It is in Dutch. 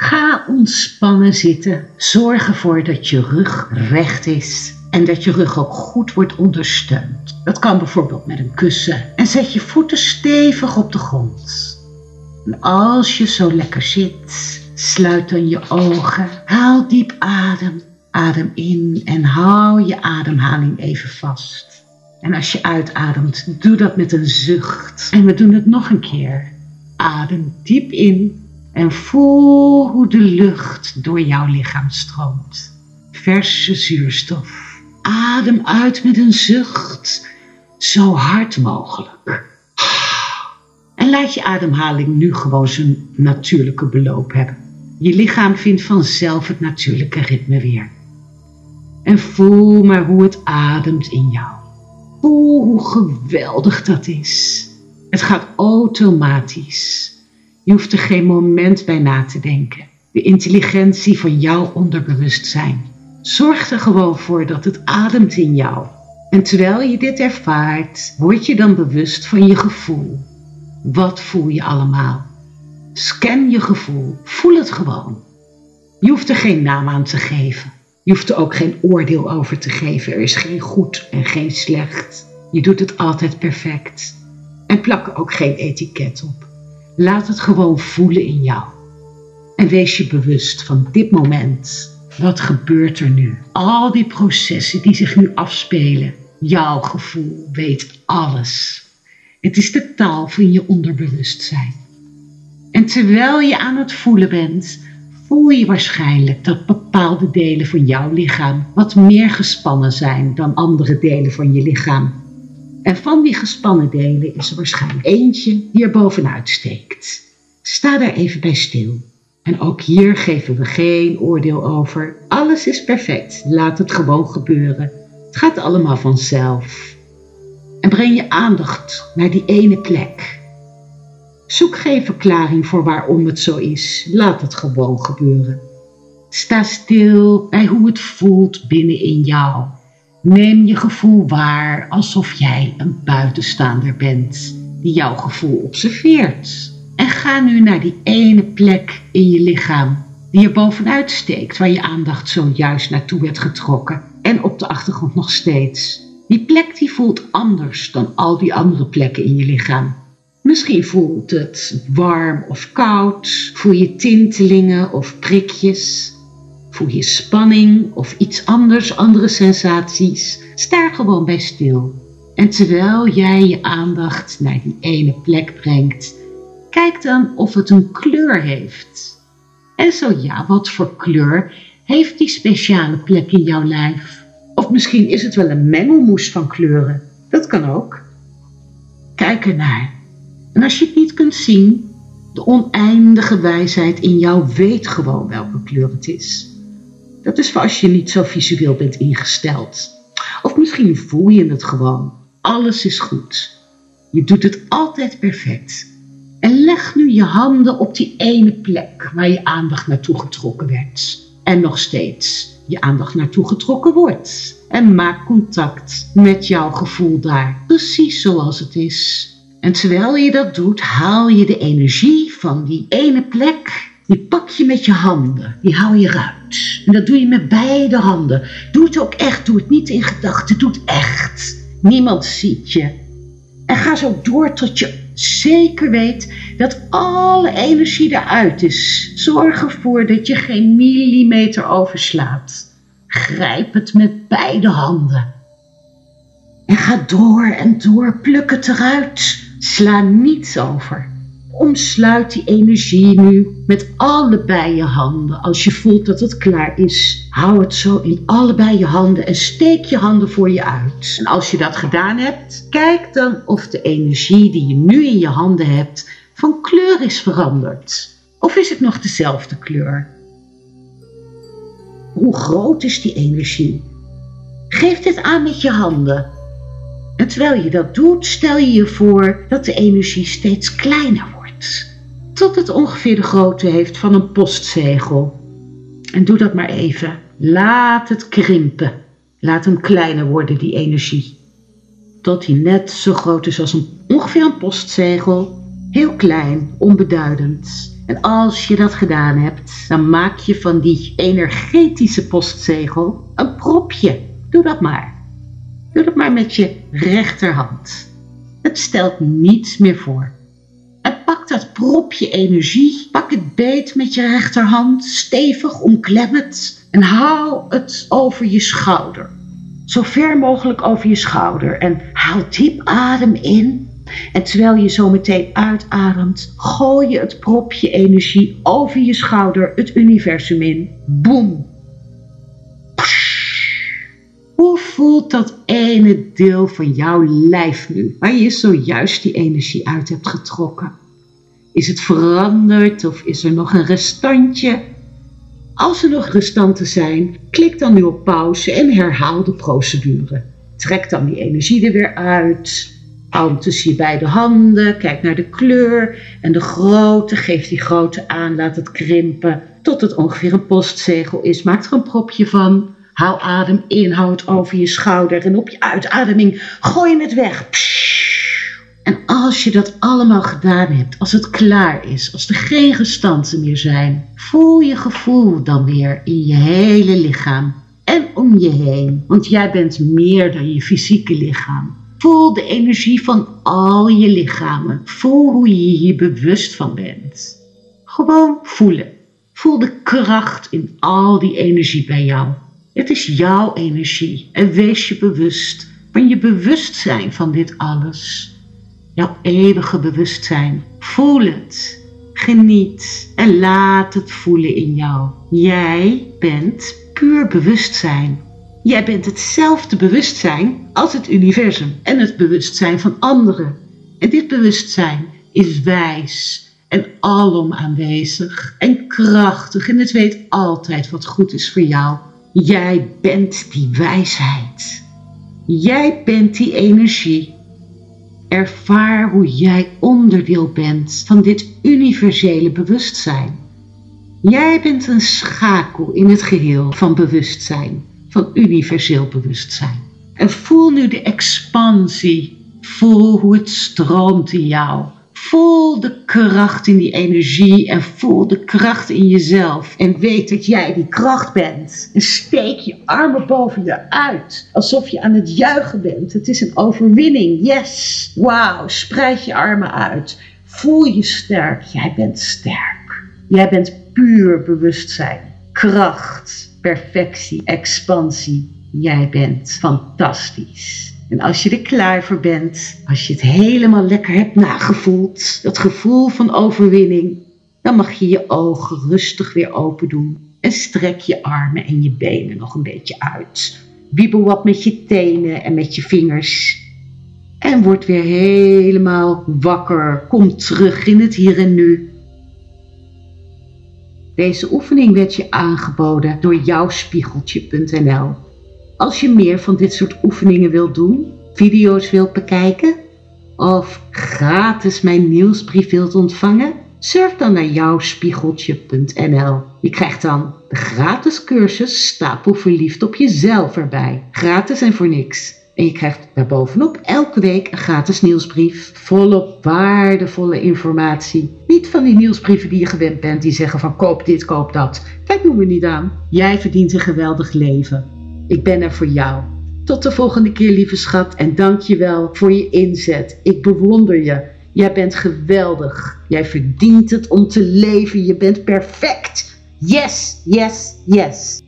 Ga ontspannen zitten. Zorg ervoor dat je rug recht is en dat je rug ook goed wordt ondersteund. Dat kan bijvoorbeeld met een kussen. En zet je voeten stevig op de grond. En als je zo lekker zit, sluit dan je ogen. Haal diep adem. Adem in en hou je ademhaling even vast. En als je uitademt, doe dat met een zucht. En we doen het nog een keer. Adem diep in en voel hoe de lucht door jouw lichaam stroomt. Verse zuurstof. Adem uit met een zucht, zo hard mogelijk. En laat je ademhaling nu gewoon zijn natuurlijke beloop hebben. Je lichaam vindt vanzelf het natuurlijke ritme weer. En voel maar hoe het ademt in jou. Voel hoe geweldig dat is. Het gaat automatisch. Je hoeft er geen moment bij na te denken. De intelligentie van jouw onderbewustzijn. Zorg er gewoon voor dat het ademt in jou. En terwijl je dit ervaart, word je dan bewust van je gevoel. Wat voel je allemaal? Scan je gevoel. Voel het gewoon. Je hoeft er geen naam aan te geven. Je hoeft er ook geen oordeel over te geven. Er is geen goed en geen slecht. Je doet het altijd perfect. En plak er ook geen etiket op. Laat het gewoon voelen in jou. En wees je bewust van dit moment. Wat gebeurt er nu? Al die processen die zich nu afspelen. Jouw gevoel weet alles. Het is de taal van je onderbewustzijn. En terwijl je aan het voelen bent, voel je waarschijnlijk dat bepaalde delen van jouw lichaam wat meer gespannen zijn dan andere delen van je lichaam. En van die gespannen delen is er waarschijnlijk eentje die er bovenuit steekt. Sta daar even bij stil. En ook hier geven we geen oordeel over. Alles is perfect. Laat het gewoon gebeuren. Het gaat allemaal vanzelf. En breng je aandacht naar die ene plek. Zoek geen verklaring voor waarom het zo is. Laat het gewoon gebeuren. Sta stil bij hoe het voelt binnenin jou. Neem je gevoel waar alsof jij een buitenstaander bent die jouw gevoel observeert. En ga nu naar die ene plek in je lichaam die er bovenuit steekt, waar je aandacht zojuist naartoe werd getrokken en op de achtergrond nog steeds. Die plek die voelt anders dan al die andere plekken in je lichaam. Misschien voelt het warm of koud, voel je tintelingen of prikjes, voel je spanning of iets anders, andere sensaties. Sta er gewoon bij stil. En terwijl jij je aandacht naar die ene plek brengt, kijk dan of het een kleur heeft. En zo ja, wat voor kleur heeft die speciale plek in jouw lijf? Of misschien is het wel een mengelmoes van kleuren. Dat kan ook. Kijk ernaar. En als je het niet kunt zien, de oneindige wijsheid in jou weet gewoon welke kleur het is. Dat is voor als je niet zo visueel bent ingesteld. Of misschien voel je het gewoon. Alles is goed. Je doet het altijd perfect. En leg nu je handen op die ene plek waar je aandacht naartoe getrokken werd. En nog steeds je aandacht naartoe getrokken wordt. En maak contact met jouw gevoel daar, precies zoals het is. En terwijl je dat doet, haal je de energie van die ene plek. Die pak je met je handen. Die hou je eruit. En dat doe je met beide handen. Doe het ook echt. Doe het niet in gedachten. Doe het echt. Niemand ziet je. En ga zo door tot je zeker weet dat alle energie eruit is. Zorg ervoor dat je geen millimeter overslaat. Grijp het met beide handen. En ga door en door, pluk het eruit. Sla niets over. Omsluit die energie nu met allebei je handen. Als je voelt dat het klaar is, hou het zo in allebei je handen en steek je handen voor je uit. En als je dat gedaan hebt, kijk dan of de energie die je nu in je handen hebt van kleur is veranderd. Of is het nog dezelfde kleur? Hoe groot is die energie? Geef dit aan met je handen. En terwijl je dat doet, stel je je voor dat de energie steeds kleiner wordt. Tot het ongeveer de grootte heeft van een postzegel. En doe dat maar even. Laat het krimpen. Laat hem kleiner worden, die energie. Tot hij net zo groot is als een, ongeveer een postzegel. Heel klein, onbeduidend. En als je dat gedaan hebt, dan maak je van die energetische postzegel een propje. Doe dat maar. Doe dat maar met je rechterhand. Het stelt niets meer voor. Pak dat propje energie, pak het beet met je rechterhand, stevig omklem het en haal het over je schouder. Zo ver mogelijk over je schouder en haal diep adem in. En terwijl je zo meteen uitademt, gooi je het propje energie over je schouder het universum in. Boom! Hoe voelt dat ene deel van jouw lijf nu, waar je zojuist die energie uit hebt getrokken? Is het veranderd of is er nog een restantje? Als er nog restanten zijn, klik dan nu op pauze en herhaal de procedure. Trek dan die energie er weer uit. Hou je beide handen, kijk naar de kleur en de grootte. Geef die grootte aan, laat het krimpen tot het ongeveer een postzegel is. Maak er een propje van. Haal adem in, hou het over je schouder en op je uitademing gooi je het weg. En als je dat allemaal gedaan hebt, als het klaar is, als er geen gestanten meer zijn, voel je gevoel dan weer in je hele lichaam en om je heen. Want jij bent meer dan je fysieke lichaam. Voel de energie van al je lichamen. Voel hoe je hier bewust van bent. Gewoon voelen. Voel de kracht in al die energie bij jou. Het is jouw energie en wees je bewust van je bewustzijn van dit alles. Jouw eeuwige bewustzijn. Voel het. Geniet en laat het voelen in jou. Jij bent puur bewustzijn. Jij bent hetzelfde bewustzijn als het universum en het bewustzijn van anderen. En dit bewustzijn is wijs en alom aanwezig en krachtig en het weet altijd wat goed is voor jou. Jij bent die wijsheid. Jij bent die energie. Ervaar hoe jij onderdeel bent van dit universele bewustzijn. Jij bent een schakel in het geheel van bewustzijn, van universeel bewustzijn. En voel nu de expansie. Voel hoe het stroomt in jou. Voel de kracht in die energie en voel de kracht in jezelf. En weet dat jij die kracht bent. En steek je armen boven je uit. Alsof je aan het juichen bent. Het is een overwinning. Yes. Wauw. Spreid je armen uit. Voel je sterk. Jij bent sterk. Jij bent puur bewustzijn. Kracht. Perfectie. Expansie. Jij bent fantastisch. En als je er klaar voor bent, als je het helemaal lekker hebt nagevoeld, dat gevoel van overwinning, dan mag je je ogen rustig weer open doen en strek je armen en je benen nog een beetje uit. Wiebel wat met je tenen en met je vingers. En word weer helemaal wakker. Kom terug in het hier en nu. Deze oefening werd je aangeboden door jouwspiegeltje.nl. Als je meer van dit soort oefeningen wilt doen, video's wilt bekijken of gratis mijn nieuwsbrief wilt ontvangen, surf dan naar jouwspiegeltje.nl. Je krijgt dan de gratis cursus Stapel Verliefd op jezelf erbij. Gratis en voor niks. En je krijgt daarbovenop elke week een gratis nieuwsbrief. Volop waardevolle informatie. Niet van die nieuwsbrieven die je gewend bent die zeggen van koop dit, koop dat. Kijk doen we niet aan. Jij verdient een geweldig leven. Ik ben er voor jou. Tot de volgende keer, lieve schat. En dank je wel voor je inzet. Ik bewonder je. Jij bent geweldig. Jij verdient het om te leven. Je bent perfect. Yes, yes, yes.